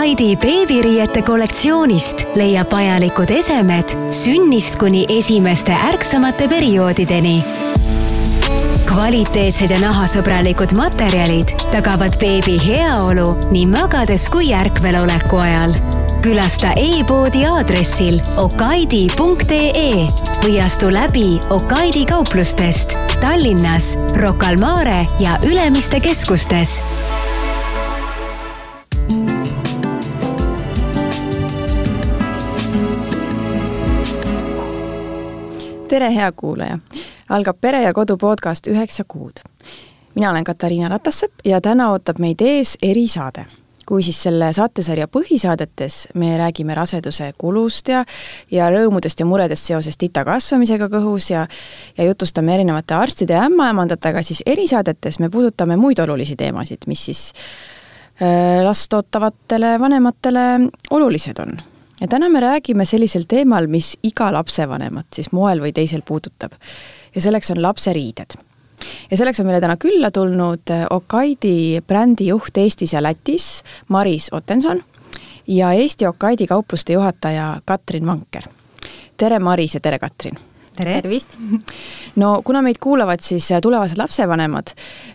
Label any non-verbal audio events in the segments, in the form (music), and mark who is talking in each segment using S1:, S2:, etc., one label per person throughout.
S1: Okaidi beebiriiete kollektsioonist leiab vajalikud esemed sünnist kuni esimeste ärksamate perioodideni. kvaliteetsed ja nahasõbralikud materjalid tagavad beebi heaolu nii magades kui ärkveloleku ajal külasta e-poodi aadressil okaidi.ee või astu läbi Okaidi kauplustest Tallinnas, Rocca al Mare ja Ülemiste keskustes
S2: tere, hea kuulaja! algab Pere ja Kodu podcast Üheksa kuud. mina olen Katariina Ratassepp ja täna ootab meid ees erisaade. kui siis selle saatesarja põhisaadetes me räägime raseduse kulust ja ja rõõmudest ja muredest seoses tita kasvamisega kõhus ja ja jutustame erinevate arstide ja ämmaemandatega, siis erisaadetes me puudutame muid olulisi teemasid, mis siis äh, last ootavatele vanematele olulised on ja täna me räägime sellisel teemal, mis iga lapsevanemat siis moel või teisel puudutab. ja selleks on lapseriided. ja selleks on meile täna külla tulnud äh, Okaidi brändi juht Eestis ja Lätis, Maris Ottenson ja Eesti Okaidi kaupluste juhataja Katrin Vanker. tere, Maris ja tere, Katrin!
S3: tere! tervist!
S2: no kuna meid kuulavad siis äh, tulevased lapsevanemad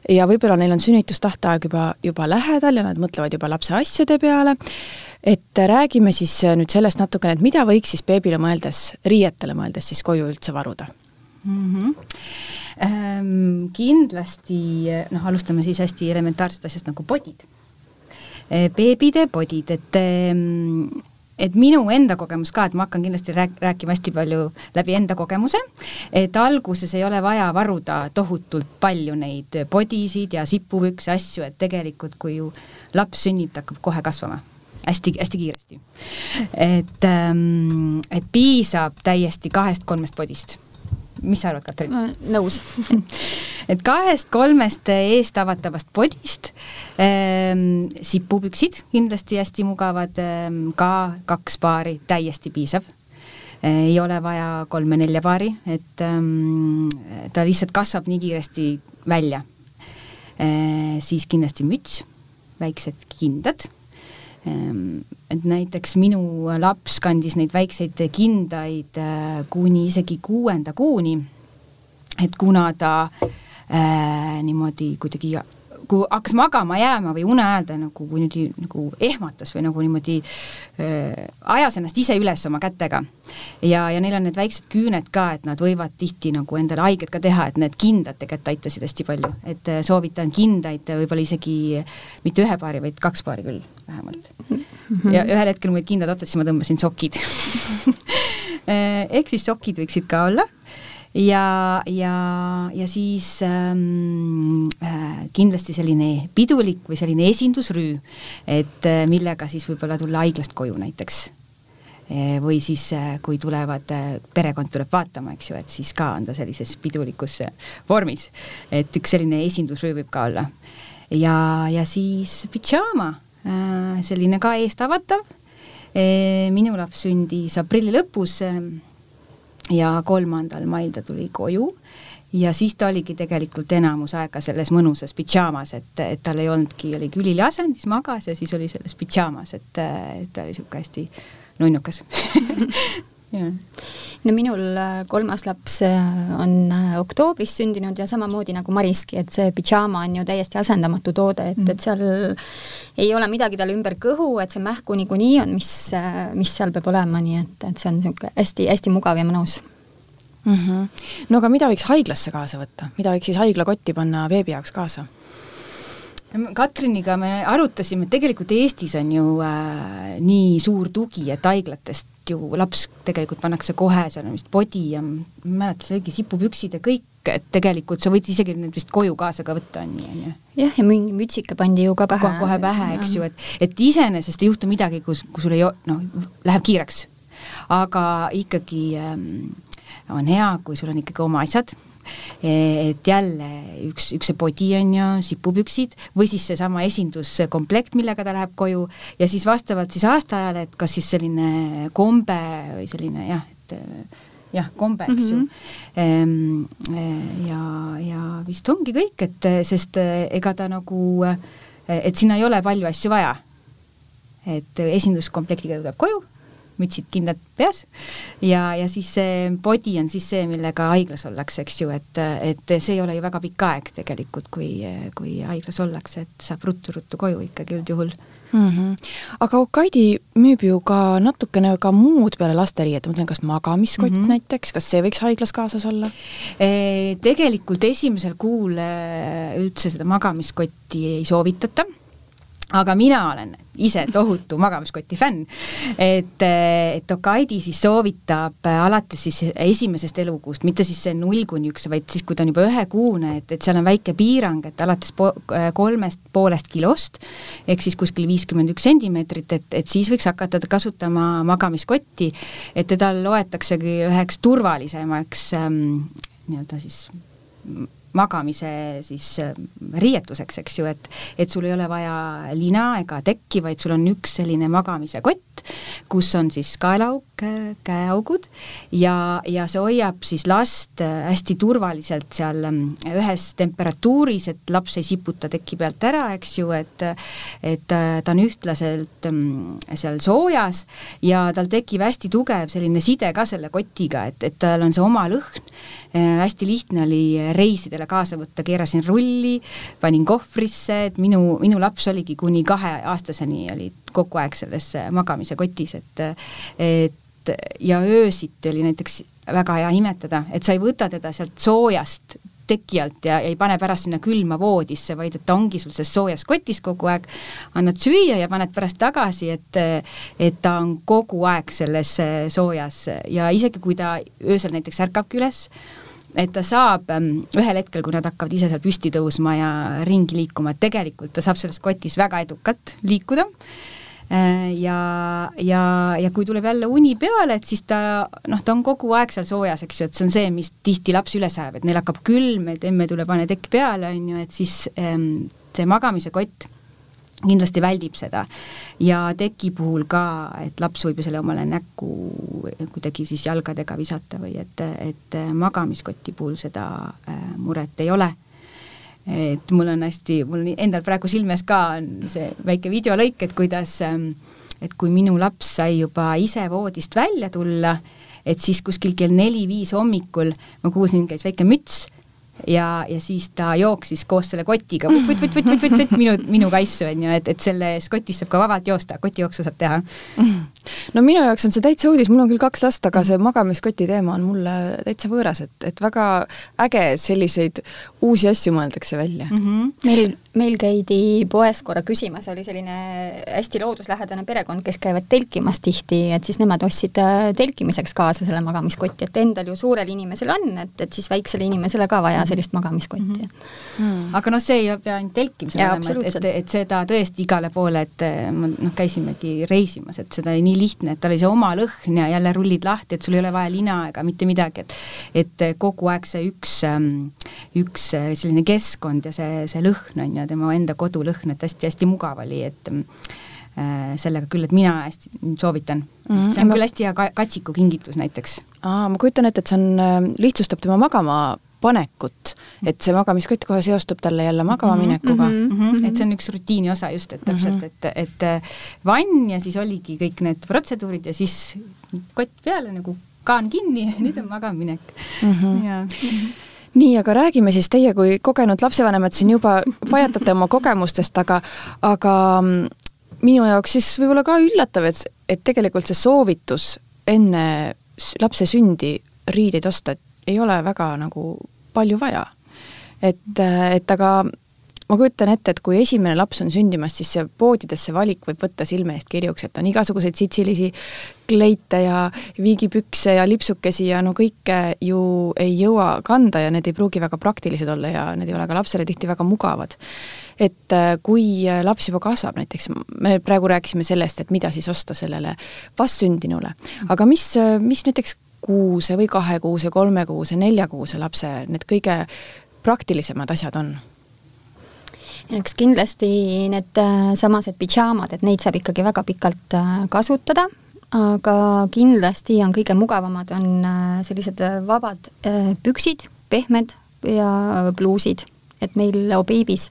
S2: ja võib-olla neil on sünnitustähtaeg juba, juba lähedal ja nad mõtlevad juba lapse asjade peale, et räägime siis nüüd sellest natukene, et mida võiks siis beebile mõeldes, riietele mõeldes siis koju üldse varuda
S3: mm? -hmm. Ähm, kindlasti noh, alustame siis hästi elementaarsest asjast nagu podid e,. beebide podid, et ehm, et minu enda kogemus ka, et ma hakkan kindlasti rääk-, rääkima hästi palju läbi enda kogemuse, et alguses ei ole vaja varuda tohutult palju neid podisid ja sipupükse, asju, et tegelikult kui ju laps sünnib, ta hakkab kohe kasvama hästi-hästi kiiresti. et ähm,, et piisab täiesti kahest-kolmest podist. mis sa arvad, Katrin?
S4: nõus (laughs)
S3: et kahest-kolmest eest avatavast podist ähm, sipupüksid kindlasti hästi mugavad ähm,, ka kaks paari täiesti piisav ei ole vaja kolme-nelja paari, et ähm, ta lihtsalt kasvab nii kiiresti välja e,. siis kindlasti müts, väiksed kindad et näiteks minu laps kandis neid väikseid kindaid äh, kuni isegi kuuenda kuuni, et kuna ta äh, niimoodi kuidagi kui hakkas magama jääma või une ajal ta nagu, niimoodi nagu ehmatas või nagu niimoodi äh, ajas ennast ise üles oma kätega. ja, ja neil on need väiksed küüned ka, et nad võivad tihti nagu endale haiget ka teha, et need kindad tegelikult aitasid hästi palju, et äh, soovitan kindaid võib-olla isegi mitte ühe paari, vaid kaks paari küll vähemalt mm. -hmm. ja ühel hetkel mul olid kindad otsas, siis ma tõmbasin sokid äh, (laughs) ehk siis sokid võiksid ka olla ja, ja, ja siis ähm, äh, kindlasti selline pidulik või selline esindusrüü, et äh, millega siis võib-olla tulla haiglast koju näiteks e,. või siis äh,, kui tulevad äh,, perekond tuleb vaatama, eks ju, et siis ka on ta sellises pidulikus äh, vormis. et üks selline esindusrüü võib ka olla. ja, ja siis pidžaama äh,, selline ka eestavatav e,. minu laps sündis aprilli lõpus äh, ja kolmandal mail ta tuli koju ja siis ta oligi tegelikult enamus aega selles mõnusas pidžaamas, et, et tal ei olnudki, oli küliliasendis, magas ja siis oli selles pidžaamas, et, et ta oli niisugune hästi nunnukas (laughs)
S4: no minul äh, kolmas laps äh, on äh, oktoobris sündinud ja samamoodi nagu Mariski, et see pidžaama on ju täiesti asendamatu toode, et mm., et seal ei ole midagi talle ümber kõhu, et see mähku niikuinii on, mis, mis seal peab olema, nii et, et see on niisugune hästi-hästi mugav ja mõnus
S2: mm. -hmm. no aga mida võiks haiglasse kaasa võtta, mida võiks siis haiglakotti panna beebi jaoks kaasa?
S3: Katriniga me arutasime, tegelikult Eestis on ju äh, nii suur tugi, et haiglatest ju laps tegelikult pannakse kohe, seal on vist podi ja ma ei mäleta, see oligi sipupüksid ja kõik, et tegelikult sa võid isegi need vist koju kaasa ka võtta, on nii, on ju.
S4: jah, ja mingi mütsike pandi ju ka pähe.
S3: kohe pähe, eks ju, et, et iseenesest ei juhtu midagi, kus, kui sul ei noh, läheb kiireks. aga ikkagi ähm, on hea, kui sul on ikkagi oma asjad et jälle üks, üks see podi on ju, sipupüksid või siis seesama esinduskomplekt, millega ta läheb koju ja siis vastavalt siis aastaajale, et kas siis selline kombe või selline jah, et jah, kombe, eks mm -hmm. ju. ja, ja vist ongi kõik, et sest ega ta nagu, et sinna ei ole palju asju vaja et esinduskomplektiga tuleb koju, mütsid kindlad peas ja, ja siis see body on siis see, millega haiglas ollakse, eks ju, et, et see ei ole ju väga pikk aeg tegelikult, kui, kui haiglas ollakse, et saab ruttu-ruttu koju ikkagi üldjuhul
S2: mm. -hmm. aga Okaidi müüb ju ka natukene ka muud peale lasteriiete, ma mõtlen, kas magamiskott mm -hmm. näiteks, kas see võiks haiglas kaasas olla
S3: e,? Tegelikult esimesel kuul e, üldse seda magamiskotti ei soovitata aga mina olen ise tohutu magamiskoti fänn, et, et Okaidi siis soovitab alates siis esimesest elukuust, mitte siis see null kuni üks, vaid siis, kui ta on juba ühekuune, et, et seal on väike piirang, et alates po kolmest poolest kilost ehk siis kuskil viiskümmend üks sentimeetrit, et, et siis võiks hakata kasutama magamiskotti, et teda loetaksegi üheks turvalisemaks ähm, nii-öelda siis magamise siis äh, riietuseks, eks ju, et et sul ei ole vaja lina ega tekki, vaid sul on üks selline magamise kott, kus on siis kaelaauk, käeaugud ja, ja see hoiab siis last äh, hästi turvaliselt seal ähm, ühes temperatuuris, et laps ei siputa teki pealt ära, eks ju, et et äh, ta on ühtlaselt ähm, seal soojas ja tal tekib hästi tugev selline side ka selle kotiga, et, et tal on see oma lõhn Äh, hästi lihtne oli reisidele kaasa võtta, keerasin rulli, panin kohvrisse, et minu, minu laps oligi kuni kaheaastaseni oli kogu aeg selles magamise kotis, et et ja öösiti oli näiteks väga hea imetada, et sa ei võta teda sealt soojast teki alt ja ei pane pärast sinna külma voodisse, vaid et ta ongi sul selles soojas kotis kogu aeg, annad süüa ja paned pärast tagasi, et et ta on kogu aeg selles soojas. Ja isegi kui ta öösel näiteks ärkabki üles, et ta saab ähm, ühel hetkel, kui nad hakkavad ise seal püsti tõusma ja ringi liikuma, et tegelikult ta saab selles kotis väga edukalt liikuda. Äh, ja, ja, ja kui tuleb jälle uni peale, et siis ta noh, ta on kogu aeg seal soojas, eks ju, et see on see, mis tihti lapsi üles ajab, et neil hakkab külm, et emme tule pane tekk peale, on ju, et siis ähm, see magamise kott kindlasti väldib seda. ja teki puhul ka, et laps võib ju selle omale näkku kuidagi siis jalgadega visata või et, et magamiskoti puhul seda äh, muret ei ole. et mul on hästi, mul endal praegu silmes ka on see väike videolõik, et kuidas, ähm, et kui minu laps sai juba ise voodist välja tulla, et siis kuskil kell neli-viis hommikul ma kuulsin, käis väike müts ja, ja siis ta jooksis koos selle kotiga vutt-vutt-vutt-vutt-vutt minu, minu kaissu, on ju, et, et selles kotis saab ka vabalt joosta, kotijooksu saab teha.
S2: no minu jaoks on see täitsa uudis, mul on küll kaks last, aga see magamiskoti teema on mulle täitsa võõras, et, et väga äge, selliseid uusi asju mõeldakse välja mm.
S4: -hmm. meil, meil käidi poes korra küsimas, oli selline hästi looduslähedane perekond, kes käivad telkimas tihti, et siis nemad ostsid äh, telkimiseks kaasa selle magamiskotti, et endal ju suurel inimesel on, et, et siis väiksele inimesele ka vaja sellist magamiskotti mm.
S3: -hmm. aga noh, see ei pea ainult telkimisel olema, et, et, et seda tõesti igale poole, et äh, noh, käisimegi reisimas, et seda nii lihtne, et tal oli see oma lõhn ja jälle rullid lahti, et sul ei ole vaja lina ega mitte midagi, et et kogu aeg see üks, ähm, üks äh, selline keskkond ja see, see lõhn on ju, tema enda kodulõhn, et hästi-hästi mugav oli, et äh, sellega küll, et mina hästi soovitan mm. -hmm. see on küll hästi hea ka katsiku kingitus näiteks.
S2: aa, ma kujutan ette, et see on, äh, lihtsustab tema magama panekut, et see magamiskott kohe seostub talle jälle magama mhm, mm.
S3: -hmm, mm -hmm. et see on üks rutiini osa just, et täpselt mm, -hmm. et, et vann ja siis oligi kõik need protseduurid ja siis kott peale nagu kaan kinni ja nüüd on magaminek mm. -hmm. ja mm -hmm
S2: nii, aga räägime siis teie kui kogenud lapsevanemad siin juba pajatate oma kogemustest, aga, aga mm, minu jaoks siis võib-olla ka üllatav, et, et tegelikult see soovitus enne lapse sündi riideid osta, et ei ole väga nagu palju vaja. et, et aga ma kujutan ette, et kui esimene laps on sündimas, siis see poodides see valik võib võtta silme eest kirjuks, et on igasuguseid sitsilisi kleite ja viigipükse ja lipsukesi ja no kõike ju ei jõua kanda ja need ei pruugi väga praktilised olla ja need ei ole ka lapsele tihti väga mugavad. et äh, kui laps juba kasvab näiteks, me praegu rääkisime sellest, et mida siis osta sellele vastsündinule, aga mis, mis näiteks kuuse või kahekuuse, kolmekuuse, neljakuuse lapse need kõige praktilisemad asjad on?
S4: eks kindlasti need äh, samased pidžaamad, et neid saab ikkagi väga pikalt äh, kasutada, aga kindlasti on kõige mugavamad, on äh, sellised vabad püksid, pehmed ja pluusid et meil Obeibis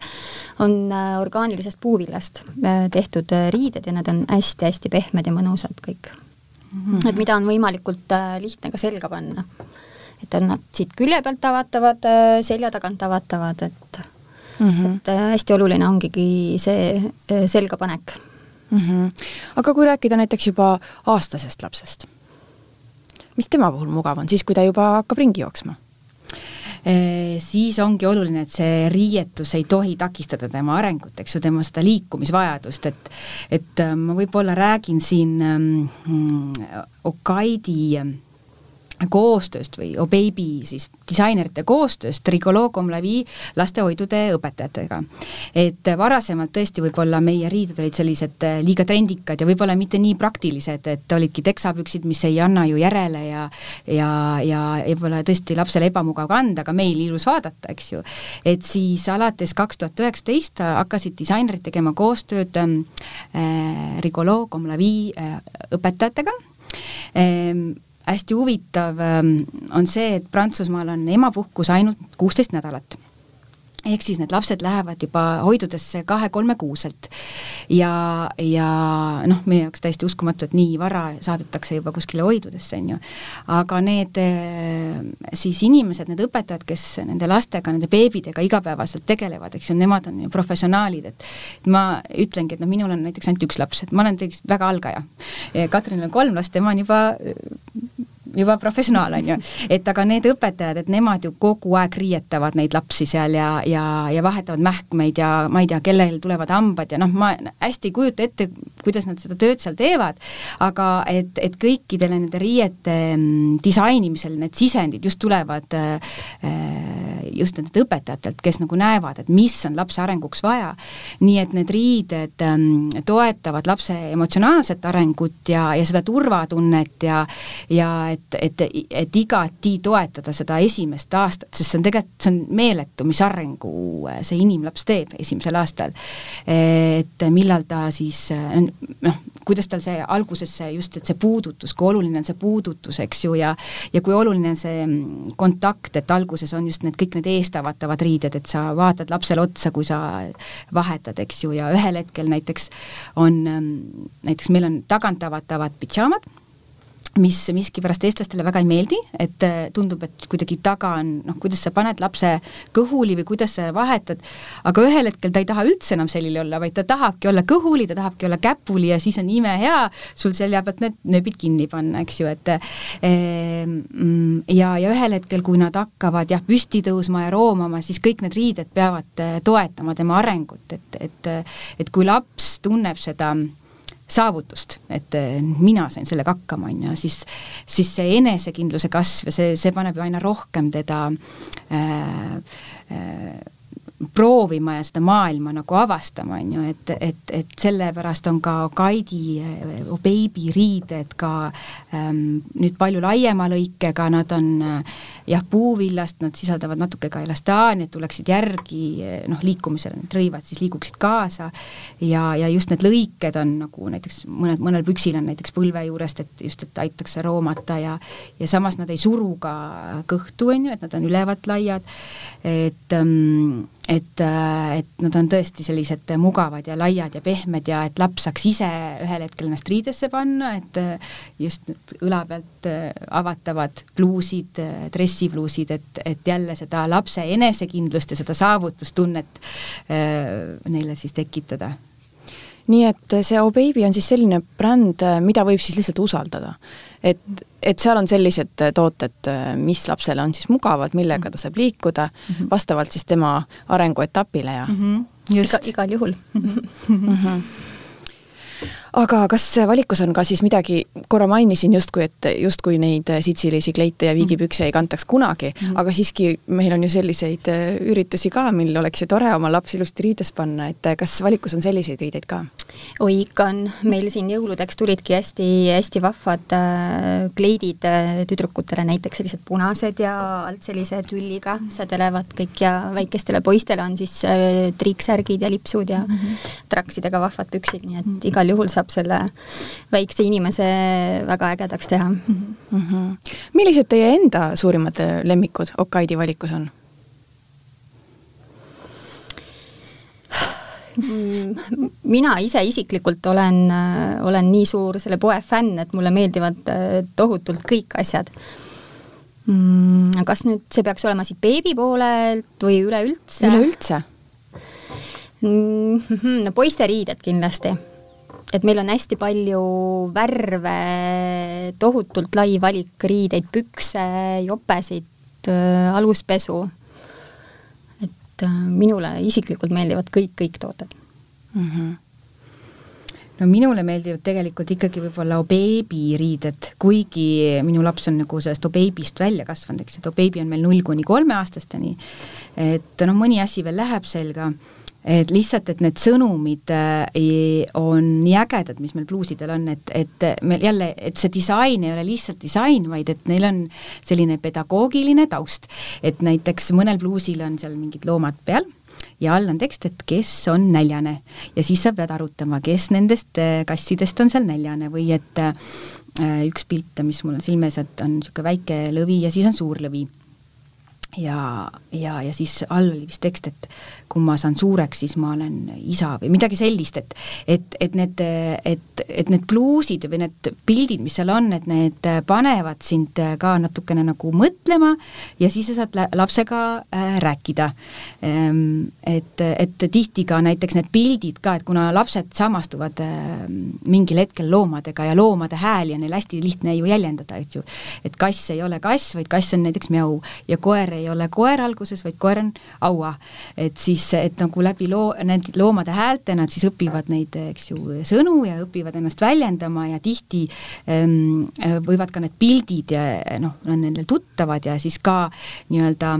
S4: on orgaanilisest puuvillast äh, tehtud riided ja need on hästi-hästi pehmed ja mõnusad kõik mm. -hmm. et mida on võimalikult lihtne ka selga panna. et on nad siit külje pealt avatavad, selja tagant avatavad, et mm, -hmm. et hästi oluline ongigi see selgapanek
S2: mm. -hmm. aga kui rääkida näiteks juba aastasest lapsest, mis tema puhul mugav on, siis kui ta juba hakkab ringi jooksma?
S3: Siis ongi oluline, et see riietus ei tohi takistada tema arengut, eks ju, tema seda liikumisvajadust, et et äh, ma võib-olla räägin siin ähm, Okaidi äh, koostööst või Obaby siis disainerite koostööst Rigologom Lavi lastehoidude õpetajatega. et varasemalt tõesti võib-olla meie riided olid sellised äh, liiga trendikad ja võib-olla mitte nii praktilised, et olidki teksapüksid, mis ei anna ju järele ja ja, ja võib-olla tõesti lapsele ebamugav kanda, aga meil ilus vaadata, eks ju. et siis alates kaks tuhat üheksateist hakkasid disainerid tegema koostööd äh, Rigologom Lavi äh, õpetajatega ähm, hästi huvitav ähm, on see, et Prantsusmaal on emapuhkus ainult kuusteist nädalat ehk siis need lapsed lähevad juba hoidudesse kahe-kolmekuuselt. ja, ja noh, meie jaoks täiesti uskumatu, et nii vara saadetakse juba kuskile hoidudesse, on ju. aga need eh, siis inimesed, need õpetajad, kes nende lastega, nende beebidega igapäevaselt tegelevad, eks ju, nemad on ju professionaalid, et ma ütlengi, et noh, minul on näiteks ainult üks laps, et ma olen tegelikult väga algaja. Katrinil on kolm last, tema on juba juba professionaal, on ju. et aga need õpetajad, et nemad ju kogu aeg riietavad neid lapsi seal ja, ja, ja vahetavad mähkmeid ja ma ei tea, kellel tulevad hambad ja noh, ma hästi ei kujuta ette, kuidas nad seda tööd seal teevad, aga et, et kõikidele nende riiete mm, disainimisel need sisendid just tulevad äh, just nendelt õpetajatelt, kes nagu näevad, et mis on lapse arenguks vaja. nii et need riided ähm, toetavad lapse emotsionaalset arengut ja, ja seda turvatunnet ja ja et, et, et igati toetada seda esimest aastat, sest see on tegelikult, see on meeletu, mis arengu äh, see inimlaps teeb esimesel aastal. et millal ta siis noh, kuidas tal see alguses see just, et see puudutus, kui oluline on see puudutus, eks ju, ja ja kui oluline on see mm, kontakt, et alguses on just need kõik need eestavatavad riided, et sa vaatad lapsele otsa, kui sa vahetad, eks ju, ja ühel hetkel näiteks on, mm, näiteks meil on tagantavatavad pidžaamad mis miskipärast eestlastele väga ei meeldi, et äh, tundub, et kuidagi taga on noh, kuidas sa paned lapse kõhuli või kuidas sa vahetad, aga ühel hetkel ta ei taha üldse enam selline olla, vaid ta tahabki olla kõhuli, ta tahabki olla käpuli ja siis on imehea sul selja pealt need nööbid kinni panna, eks ju, et ehm, ja, ja ühel hetkel, kui nad hakkavad jah, püsti tõusma ja roomama, siis kõik need riided peavad äh, toetama tema arengut, et, et et kui laps tunneb seda saavutust, et eh, mina sain sellega hakkama, on ju, siis, siis see enesekindluse kasv ja see, see paneb ju aina rohkem teda äh, äh, proovima ja seda maailma nagu avastama, on ju, et, et, et sellepärast on ka Kaidi Baby riided ka ähm, nüüd palju laiema lõikega, nad on äh, jah, puuvillast, nad sisaldavad natuke ka elastaani, et tuleksid järgi noh, liikumisel need rõivad siis liiguksid kaasa. Ja, ja just need lõiked on nagu näiteks mõned, mõnel püksil on näiteks põlve juurest, et just, et aitaks roomata ja ja samas nad ei suru ka kõhtu, on ju, et nad on ülevalt laiad, et ähm, et, äh, et nad on tõesti sellised mugavad ja laiad ja pehmed ja et laps saaks ise ühel hetkel ennast riidesse panna, et äh, just need õla pealt äh, avatavad pluusid, dressipluusid, et, et jälle seda lapse enesekindlust ja seda saavutustunnet neile siis tekitada
S2: nii et see Oh Baby on siis selline bränd, mida võib siis lihtsalt usaldada. Et, et seal on sellised tooted, mis lapsele on siis mugavad, millega ta saab liikuda mm -hmm. vastavalt siis tema arenguetapile ja mm
S4: -hmm. Just. Iga, igal juhul mm. -hmm
S2: aga kas valikus on ka siis midagi, korra mainisin justkui, et justkui neid sitsilisi kleite ja viigipükse ei kantaks kunagi mm, -hmm. aga siiski meil on ju selliseid äh, üritusi ka, mil oleks ju tore oma laps ilusti riides panna, et äh, kas valikus on selliseid riideid ka?
S4: oi, ikka on, meil siin jõuludeks tulidki hästi-hästi vahvad äh, kleidid tüdrukutele, näiteks sellised punased ja alt sellise tülliga sädelevad kõik ja väikestele poistele on siis triiksärgid ja lipsud ja mm -hmm. traksidega vahvad püksid, nii et mhm. Igal juhul saab selle väikse inimese väga ägedaks teha mm.
S2: -hmm. millised teie enda suurimad lemmikud Okaidi valikus on?
S4: Mm, mina ise isiklikult olen, olen nii suur selle poe fänn, et mulle meeldivad tohutult kõik asjad mm,. kas nüüd see peaks olema siit beebi poolelt või üleüldse?
S2: üleüldse
S4: mm,? no poiste riided kindlasti et meil on hästi palju värve, tohutult lai valik riideid, pükse, jopesid, äh, aluspesu. et äh, minule isiklikult meeldivad kõik, kõik tooted mm. -hmm
S3: no minule meeldivad tegelikult ikkagi võib-olla beebiriided, kuigi minu laps on nagu sellest beebist välja kasvanud, eks, et beebi on meil null kuni kolmeaastasteni, et noh, mõni asi veel läheb selga et lihtsalt, et need sõnumid äh, on nii ägedad, mis meil bluusidel on, et, et meil jälle, et see disain ei ole lihtsalt disain, vaid et neil on selline pedagoogiline taust. et näiteks mõnel bluusil on seal mingid loomad peal ja all on tekst, et kes on näljane ja siis sa pead arutama, kes nendest äh, kassidest on seal näljane või et äh, üks pilt, mis mul on silme ees, et on niisugune väike lõvi ja siis on suur lõvi ja, ja, ja siis all oli vist tekst, et kui ma saan suureks, siis ma olen isa või midagi sellist, et et, et need, et, et need bluusid või need pildid, mis seal on, et need panevad sind ka natukene nagu mõtlema ja siis sa saad lapsega äh, rääkida ähm,. et, et tihti ka näiteks need pildid ka, et kuna lapsed samastuvad äh, mingil hetkel loomadega ja loomade hääli on neil hästi lihtne ju jäljendada, et ju, et kass ei ole kass, vaid kass on näiteks mjau ja koer ei ole koer alguses, vaid koer on aua. et siis, et nagu läbi loo, need loomade häälte nad siis õpivad neid, eks ju, sõnu ja õpivad ennast väljendama ja tihti ähm, võivad ka need pildid ja noh, on neile tuttavad ja siis ka nii-öelda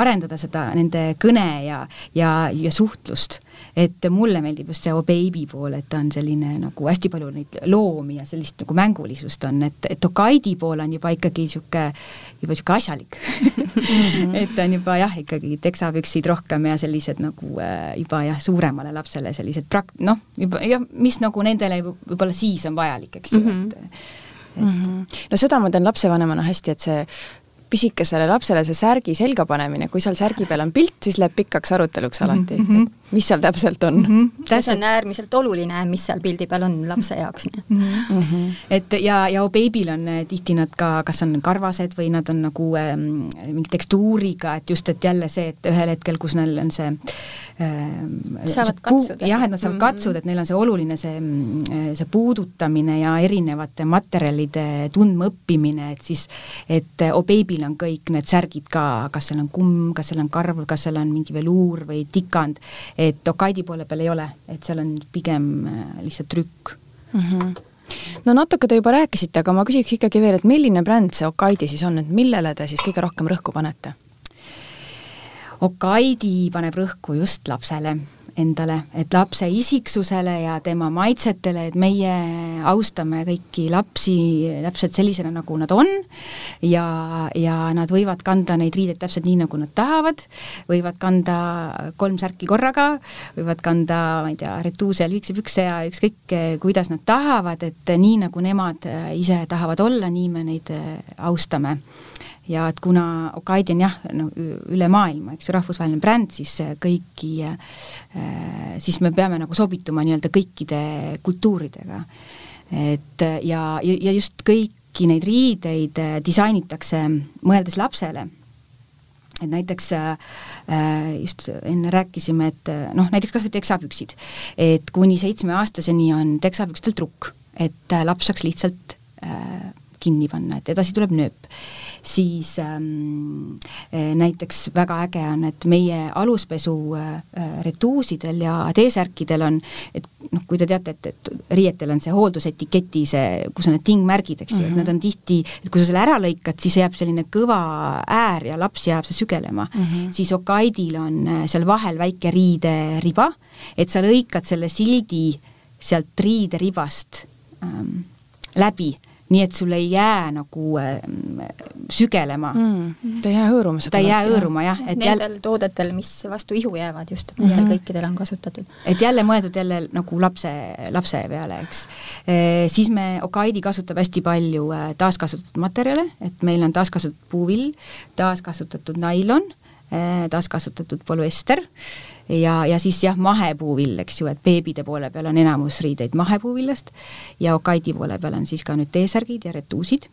S3: arendada seda nende kõne ja, ja, ja suhtlust. et mulle meeldib just see Oh Baby pool, et ta on selline nagu hästi palju neid loomi ja sellist nagu mängulisust on, et, et Tokaidi pool on juba ikkagi niisugune, juba niisugune asjalik (laughs) et ta on juba jah, ikkagi teksapüksid rohkem ja sellised nagu äh, juba jah, suuremale lapsele sellised prak-, noh, juba jah, mis nagu nendele võib-olla siis on vajalik, eks ju mm, -hmm. et
S2: et mm -hmm. no seda ma tean lapsevanemana hästi, et see pisikesele lapsele see särgi selga panemine, kui seal särgi peal on pilt, siis läheb pikaks aruteluks alati mm, -hmm. Mis seal täpselt on mm.
S4: -hmm. see on äärmiselt oluline, mis seal pildi peal on lapse jaoks, nii
S3: mm. -hmm. et ja, ja beebil on eh, tihti nad ka, kas on karvased või nad on nagu äh, mingi tekstuuriga, et just, et jälle see, et ühel hetkel, kus neil on see
S4: äh, saavad katsuda.
S3: jah, et nad saavad mm -hmm. katsuda, et neil on see oluline, see, mm, see puudutamine ja erinevate materjalide tundmaõppimine, et siis, et O Baby'l on kõik need särgid ka, kas seal on kumm, kas seal on karv, kas seal on mingi veluur või tikand, et Okaidi poole peal ei ole, et seal on pigem äh, lihtsalt trükk mm.
S2: -hmm no natuke te juba rääkisite, aga ma küsiks ikkagi veel, et milline bränd see Okaidi siis on, et millele te siis kõige rohkem rõhku panete?
S3: Okaidi paneb rõhku just lapsele endale, et lapse isiksusele ja tema maitsetele, et meie austame kõiki lapsi täpselt sellisena, nagu nad on ja, ja nad võivad kanda neid riideid täpselt nii, nagu nad tahavad, võivad kanda kolm särki korraga, võivad kanda, ma ei tea, retuuse ja lühikese pükse ja ükskõik, kuidas nad tahavad, et nii, nagu nemad ise tahavad olla, nii me neid austame ja et kuna Okaidi on jah, no üle maailma, eks ju, rahvusvaheline bränd, siis kõiki, äh, siis me peame nagu sobituma nii-öelda kõikide kultuuridega. et ja, ja just kõiki neid riideid äh, disainitakse mõeldes lapsele et näiteks äh, just enne rääkisime, et noh, näiteks kas või teksapüksid, et kuni seitsmeaastaseni on teksapükstel trukk, et laps saaks lihtsalt äh, kinni panna, et edasi tuleb nööp siis ähm, eh, näiteks väga äge on, et meie aluspesu äh, retuusidel ja T-särkidel on, et noh, kui te teate, et, et riietel on see hooldusetiketi see, kus on need tingmärgid, eks ju mm, -hmm. et nad on tihti, et kui sa selle ära lõikad, siis jääb selline kõva äär ja laps jääb see sügelema mm, -hmm. siis Okaidil on äh, seal vahel väike riideriba, et sa lõikad selle sildi sealt riideribast ähm, läbi nii et sul ei jää nagu äh, sügelema
S2: mm,. ta ei jää hõõruma.
S3: ta ei jää hõõruma jah.
S4: et Nendel jälle... toodetel, mis vastu ihu jäävad just, et nendel mm. kõikidel on kasutatud.
S3: et jälle mõeldud jälle nagu lapse, lapse peale, eks e,. siis me, Okaidi kasutab hästi palju äh, taaskasutatud materjale, et meil on taaskasutatud puuvill, taaskasutatud nailon taaskasutatud polüester ja, ja siis jah, mahepuuvill, eks ju, et beebide poole peal on enamus riideid mahepuuvillast ja Okaidi poole peal on siis ka nüüd T-särgid ja retuusid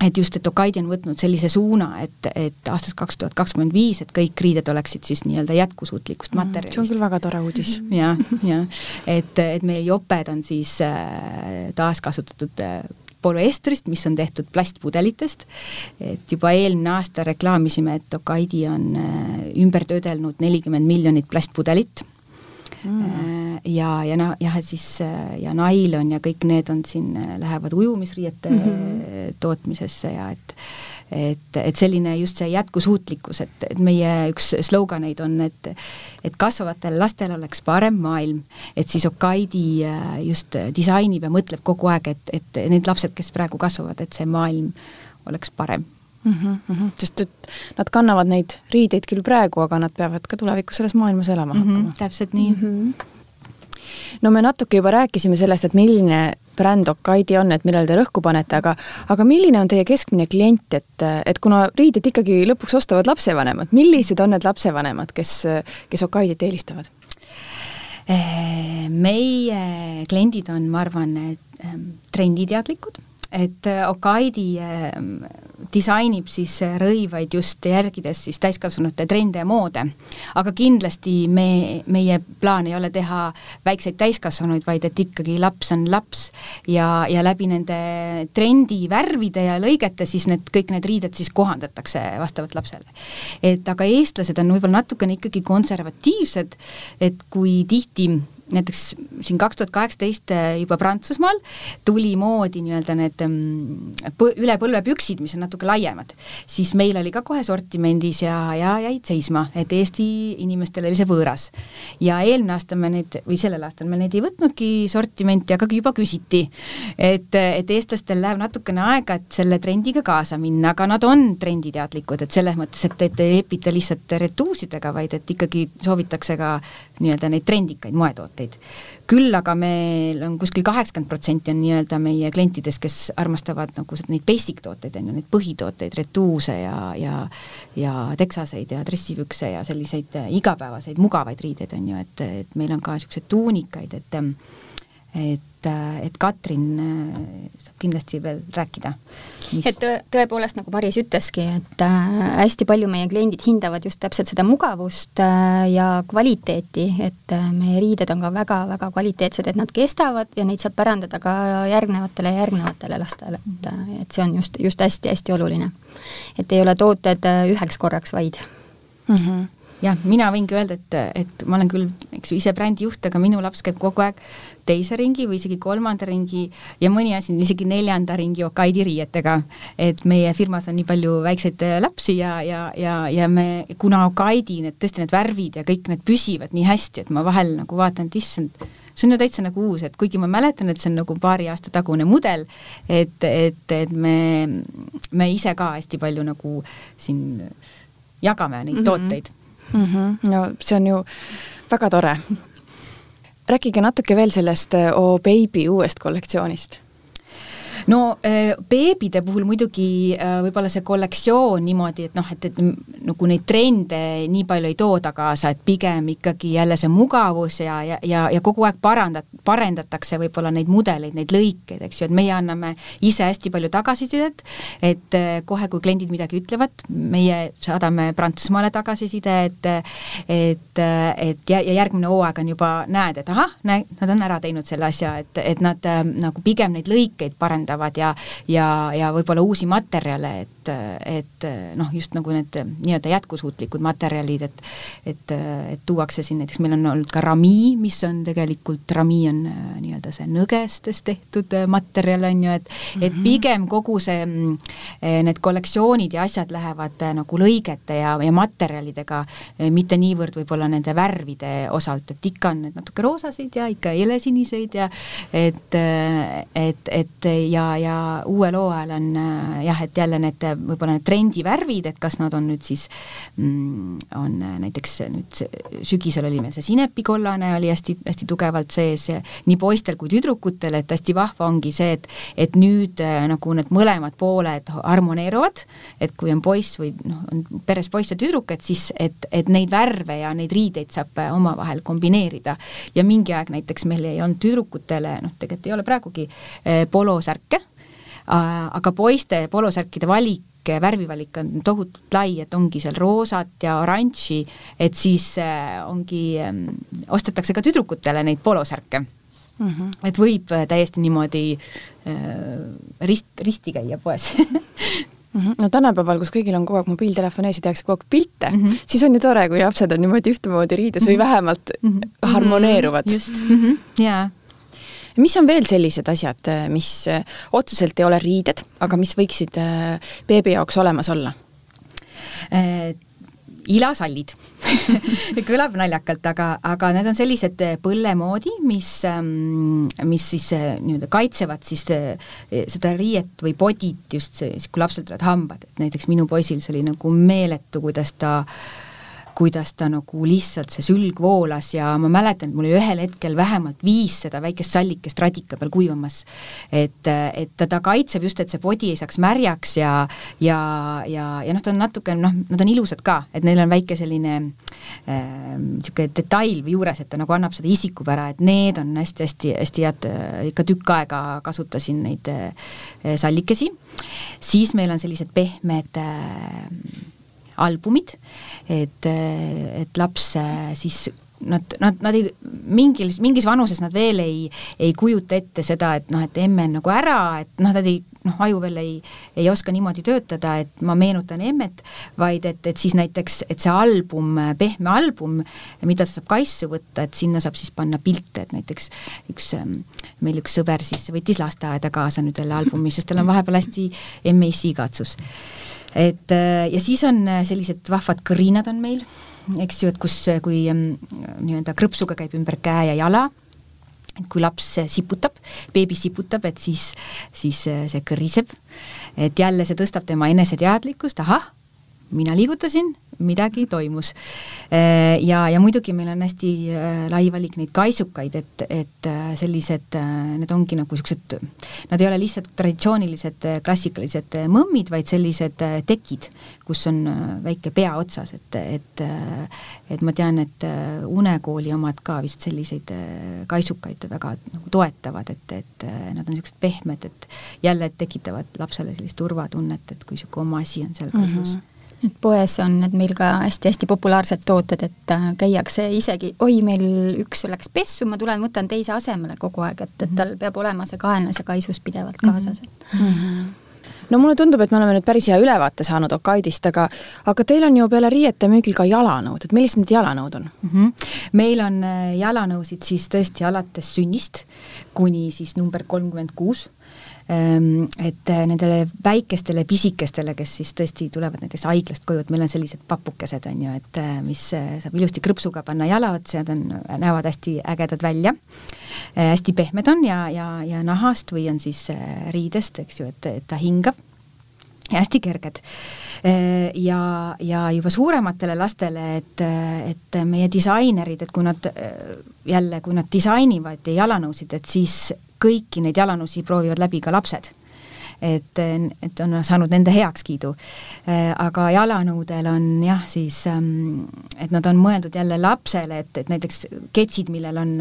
S3: et just, et Okaidi on võtnud sellise suuna, et, et aastast kaks tuhat kakskümmend viis, et kõik riided oleksid siis nii-öelda jätkusuutlikust materjalist.
S2: see on küll väga tore uudis. (laughs)
S3: jah, jah, et, et meie joped on siis äh, taaskasutatud äh, polüestrist, mis on tehtud plastpudelitest, et juba eelmine aasta reklaamisime, et Okaidi on äh, ümber töödelnud nelikümmend miljonit plastpudelit mm. ja, ja noh, jah, siis ja nailon ja kõik need on siin, lähevad ujumisriiete mm -hmm. tootmisesse ja et et, et selline just see jätkusuutlikkus, et, et meie üks sloganeid on, et et kasvavatel lastel oleks parem maailm, et siis Okaidi äh, just disainib ja mõtleb kogu aeg, et, et need lapsed, kes praegu kasvavad, et see maailm oleks parem
S2: mm. -hmm, sest et nad kannavad neid riideid küll praegu, aga nad peavad ka tulevikus selles maailmas elama mm -hmm, hakkama.
S3: täpselt nii mm. -hmm.
S2: No me natuke juba rääkisime sellest, et milline bränd Okaidi on, et millele te rõhku panete, aga aga milline on teie keskmine klient, et, et kuna riided ikkagi lõpuks ostavad lapsevanemad, millised on need lapsevanemad, kes, kes Okaidit eelistavad?
S3: meie kliendid on, ma arvan, trenditeadlikud et äh, Okaidi ähm, disainib siis äh, rõivaid just järgides siis täiskasvanute trende ja moode. aga kindlasti me, meie plaan ei ole teha väikseid täiskasvanuid, vaid et ikkagi laps on laps ja, ja läbi nende trendi värvide ja lõigete siis need, kõik need riided siis kohandatakse vastavalt lapsele. et aga eestlased on võib-olla natukene ikkagi konservatiivsed, et kui tihti näiteks siin kaks tuhat kaheksateist äh, juba Prantsusmaal tuli moodi nii-öelda need mm, üle põlve püksid, mis on natuke laiemad, siis meil oli ka kohe sortimendis ja, ja jäid seisma, et Eesti inimestele oli see võõras. ja eelmine aasta me neid, või sellel aastal me neid ei võtnudki sortimenti, aga juba küsiti. et, et eestlastel läheb natukene aega, et selle trendiga kaasa minna, aga nad on trenditeadlikud, et selles mõttes, et, et ei lepita lihtsalt retuusidega, vaid et ikkagi soovitakse ka nii-öelda neid trendikaid moetooteid. küll aga meil on kuskil kaheksakümmend protsenti on nii-öelda meie klientidest, kes armastavad nagu neid basic tooteid, on ju, neid põhitooteid, retuuse ja, ja ja teksaseid ja dressipükse ja selliseid igapäevaseid mugavaid riideid, on ju, et, et meil on ka niisuguseid tuunikaid, et et et, et Katrin äh, saab kindlasti veel rääkida.
S4: et tõepoolest, nagu Maris ütleski, et äh, hästi palju meie kliendid hindavad just täpselt seda mugavust äh, ja kvaliteeti, et meie riided on ka väga-väga kvaliteetsed, et nad kestavad ja neid saab pärandada ka järgnevatele ja järgnevatele lastele, et, et see on just, just hästi-hästi oluline. et ei ole tooted üheks korraks vaid
S3: mm. -hmm jah, mina võingi öelda, et, et ma olen küll, eks ju, ise brändijuht, aga minu laps käib kogu aeg teise ringi või isegi kolmanda ringi ja mõni asi on isegi neljanda ringi Okaidi riietega. et meie firmas on nii palju väikseid lapsi ja, ja, ja, ja me, kuna Okaidi need tõesti need värvid ja kõik need püsivad nii hästi, et ma vahel nagu vaatan, et issand, see on ju täitsa nagu uus, et kuigi ma mäletan, et see on nagu paari aasta tagune mudel, et, et, et me, me ise ka hästi palju nagu siin jagame neid mm -hmm. tooteid
S2: mm. -hmm. no see on ju väga tore. rääkige natuke veel sellest O Baby uuest kollektsioonist
S3: no äh, beebide puhul muidugi äh, võib-olla see kollektsioon niimoodi, et noh, et, et nagu neid trende nii palju ei tooda kaasa, et pigem ikkagi jälle see mugavus ja, ja, ja, ja kogu aeg parandat-, parendatakse võib-olla neid mudeleid, neid lõikeid, eks ju, et meie anname ise hästi palju tagasisidet, et äh, kohe, kui kliendid midagi ütlevad, meie saadame Prantsusmaale tagasiside, et et, et ja, ja järgmine hooaeg on juba, näed, et ahah, näe, nad on ära teinud selle asja, et, et nad nagu pigem neid lõikeid parendavad arendavad ja ja, ja võib-olla uusi materjale, et, et noh, just nagu need nii-öelda jätkusuutlikud materjalid, et et, et tuuakse siin näiteks, meil on olnud ka rami, mis on tegelikult, rami on nii-öelda see nõgestest tehtud materjal, on ju, et mm -hmm. et mhm. pigem kogu see, need kollektsioonid ja asjad lähevad nagu lõigete ja, ja materjalidega, mitte niivõrd võib-olla nende värvide osalt, et ikka on need natuke roosasid ja ikka helesiniseid ja et, et, et ja ja, ja uuel hooajal on äh, jah, et jälle need võib-olla need trendivärvid, et kas nad on nüüd siis mm, on näiteks nüüd sügisel oli meil see sinepikollane oli hästi-hästi tugevalt sees nii poistel kui tüdrukutel, et hästi vahva ongi see, et et nüüd nagu need mõlemad pooled harmoneeruvad, et kui on poiss või noh, on peres poiss ja tüdruk, et siis, et, et neid värve ja neid riideid saab omavahel kombineerida. ja mingi aeg näiteks meil ei olnud tüdrukutele, noh, tegelikult ei ole praegugi polosärke, aga poiste polosärkide valik värvivalik on tohutult lai, et ongi seal roosat ja oranži, et siis eh, ongi, mm, ostetakse ka tüdrukutele neid polosärke mm. -hmm. et võib eh, täiesti niimoodi rist, risti käia poes (laughs)
S2: Mm -hmm. no tänapäeval, kus kõigil on kogu aeg mobiiltelefon ees ja tehakse kogu aeg pilte mm, -hmm. siis on ju tore, kui lapsed on niimoodi ühtemoodi riides mm -hmm. või mhm. vähemalt mm -hmm. harmoneeruvad.
S3: just mm, -hmm. jaa
S2: mis on veel sellised asjad, mis otseselt ei ole riided, aga mis võiksid äh, beebi jaoks olemas olla?
S3: Äh, ilasallid (laughs) kõlab naljakalt, aga, aga need on sellised äh, põlle moodi, mis, ähm, mis siis äh, nii-öelda kaitsevad siis äh, seda riiet või bodit just siis, kui lapsel tulevad hambad, et näiteks minu poisil see oli nagu meeletu, kuidas ta äh, kuidas ta nagu lihtsalt, see sülg voolas ja ma mäletan, et mul oli ühel hetkel vähemalt viis seda väikest sallikest radika peal kuivamas. et, et ta, ta kaitseb just, et see podi ei saaks märjaks ja, ja, ja, ja noh, ta on natuke noh, nad on ilusad ka, et neil on väike selline niisugune äh, detail juures, et ta nagu annab seda isikupära, et need on hästi-hästi-hästi head, ikka tükk aega kasutasin neid äh, sallikesi, siis meil on sellised pehmed äh, albumid, et, et laps äh, siis nad, nad, nad ei, mingil, mingis vanuses nad veel ei, ei kujuta ette seda, et noh, et emme on nagu ära, et noh, nad ei, noh, aju veel ei, ei oska niimoodi töötada, et ma meenutan emmet, vaid et, et siis näiteks, et see album, pehme album, mida saab kaisu võtta, et sinna saab siis panna pilte, et näiteks üks, ähm, meil üks sõber siis võttis lasteaeda kaasa nüüd jälle albumi, sest tal on vahepeal hästi emme-issi igatsus et äh, ja siis on äh, sellised vahvad kõrinad on meil, eks ju, et kus, äh, kui mm, nii-öelda krõpsuga käib ümber käe ja jala, kui laps siputab, beebi siputab, et siis, siis see kõriseb. et jälle see tõstab tema eneseteadlikkust, ahah, mina liigutasin, midagi toimus. Äh, ja, ja muidugi meil on hästi äh, lai valik neid kaisukaid, et, et äh, sellised, need ongi nagu niisugused, nad ei ole lihtsalt traditsioonilised klassikalised mõmmid, vaid sellised tekid, kus on väike pea otsas, et, et et ma tean, et Unekooli omad ka vist selliseid kaisukaid väga nagu toetavad, et, et nad on niisugused pehmed, et jälle tekitavad lapsele sellist turvatunnet, et kui niisugune oma asi on seal kaisus mm. -hmm
S4: et poes on need meil ka hästi-hästi populaarsed tooted, et äh, käiakse isegi, oi, meil üks läks pessu, ma tulen, võtan teise asemele kogu aeg, et, et tal peab olema see kaenlas ja kaisus pidevalt kaasas, et mm. -hmm
S2: no mulle tundub, et me oleme nüüd päris hea ülevaate saanud Okaidist, aga aga teil on ju peale riiete müügil ka jalanõud, et millised need jalanõud on mm?
S3: -hmm. meil on äh, jalanõusid siis tõesti alates sünnist kuni siis number kolmkümmend kuus et äh, nendele väikestele pisikestele, kes siis tõesti tulevad näiteks haiglast koju, et meil on sellised papukesed, on ju, et äh, mis äh, saab ilusti krõpsuga panna jala otsa nad on, näevad hästi ägedad välja, hästi pehmed on ja, ja, ja nahast või on siis riidest, eks ju, et, et ta hingab hästi kerged. Ja, ja juba suurematele lastele, et, et meie disainerid, et kui nad jälle, kui nad disainivad jalanõusid, et siis kõiki neid jalanõusid proovivad läbi ka lapsed et, et on saanud nende heakskiidu. aga jalanõudel on jah, siis, ähm, et nad on mõeldud jälle lapsele, et, et näiteks ketsid, millel on,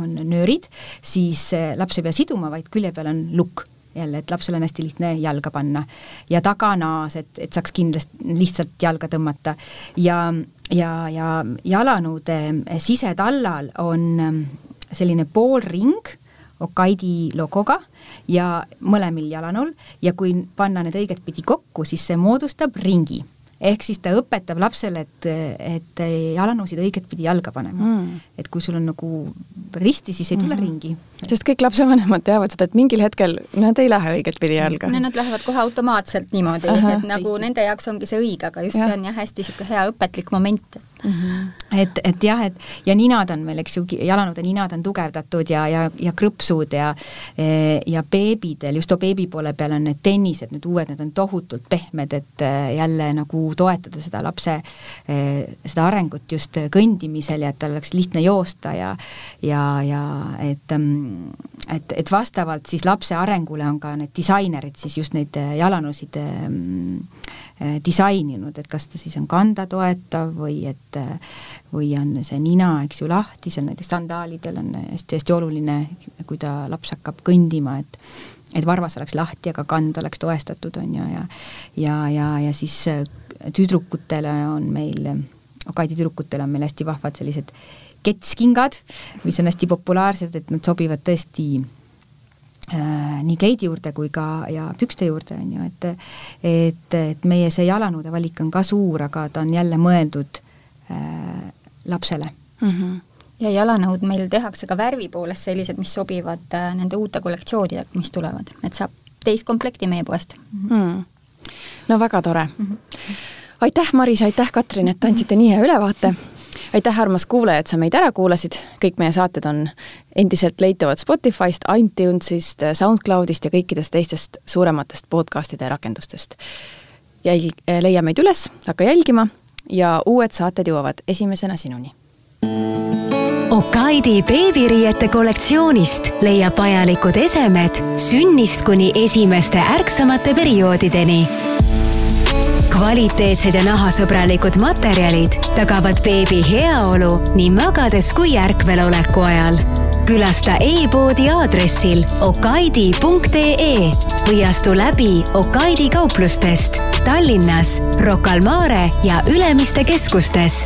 S3: on nöörid, siis laps ei pea siduma, vaid külje peal on lukk jälle, et lapsel on hästi lihtne jalga panna. ja taganaas, et, et saaks kindlasti lihtsalt jalga tõmmata. Ja, ja, ja jalanõude sisetallal on ähm, selline poolring Okaidi logoga ja mõlemil jalanõul ja kui panna need õiget pidi kokku, siis see moodustab ringi ehk siis ta õpetab lapsele, et, et jalanõusid õiget pidi jalga panema mm.. et kui sul on nagu risti, siis ei tule mm -hmm. ringi.
S2: sest kõik lapsevanemad teavad seda, et mingil hetkel nad ei lähe õiget pidi jalga.
S4: no nad lähevad kohe automaatselt niimoodi, et nagu nende jaoks ongi see õige, aga just ja. see on jah, hästi niisugune hea õpetlik moment.
S3: Mm. -hmm. et, et jah, et ja ninad on meil, eks ju, jalanõude ninad on tugevdatud ja, ja, ja krõpsud ja ja beebidel, just beebi poole peal on need tennised, nüüd uued, need on tohutult pehmed, et jälle nagu toetada seda lapse, seda arengut just kõndimisel ja et tal oleks lihtne joosta ja ja, ja et, et, et vastavalt siis lapse arengule on ka need disainerid siis just neid jalanõusid Äh, disaininud, et kas ta siis on kanda toetav või et või on see nina, eks ju, lahti, see on näiteks sandaalidel on hästi-hästi oluline, kui ta laps hakkab kõndima, et et varvas oleks lahti, aga kand oleks toestatud, on ju, ja ja, ja, ja siis äh, tüdrukutele on meil, Okaidi tüdrukutel on meil hästi vahvad sellised ketskingad, mis on hästi populaarsed, et nad sobivad tõesti Äh, nii kleidi juurde kui ka, ja pükste juurde, on ju, et et, et meie see jalanõude valik on ka suur, aga ta on jälle mõeldud äh, lapsele mm.
S4: -hmm ja jalanõud meil tehakse ka värvi poolest sellised, mis sobivad äh, nende uute kollektsioonidega, mis tulevad, et saab teist komplekti meie poest mm. -hmm.
S2: no väga tore mm. -hmm. aitäh, Maris, aitäh, Katrin, et andsite nii hea ülevaate aitäh, armas kuulaja, et sa meid ära kuulasid, kõik meie saated on endiselt leitavad Spotify'st, iTunes'ist, SoundCloud'ist ja kõikidest teistest suurematest podcast'ide rakendustest. jälg-, leia meid üles, hakka jälgima ja uued saated jõuavad esimesena sinuni.
S1: Okaidi beebiriiete kollektsioonist leiab vajalikud esemed sünnist kuni esimeste ärksamate perioodideni kvaliteetsed ja nahasõbralikud materjalid tagavad beebi heaolu nii magades kui ärkveloleku ajal. Külasta e-poodi aadressil okaidi.ee või astu läbi Okaidi kauplustest Tallinnas, Rocca al Mare ja Ülemiste keskustes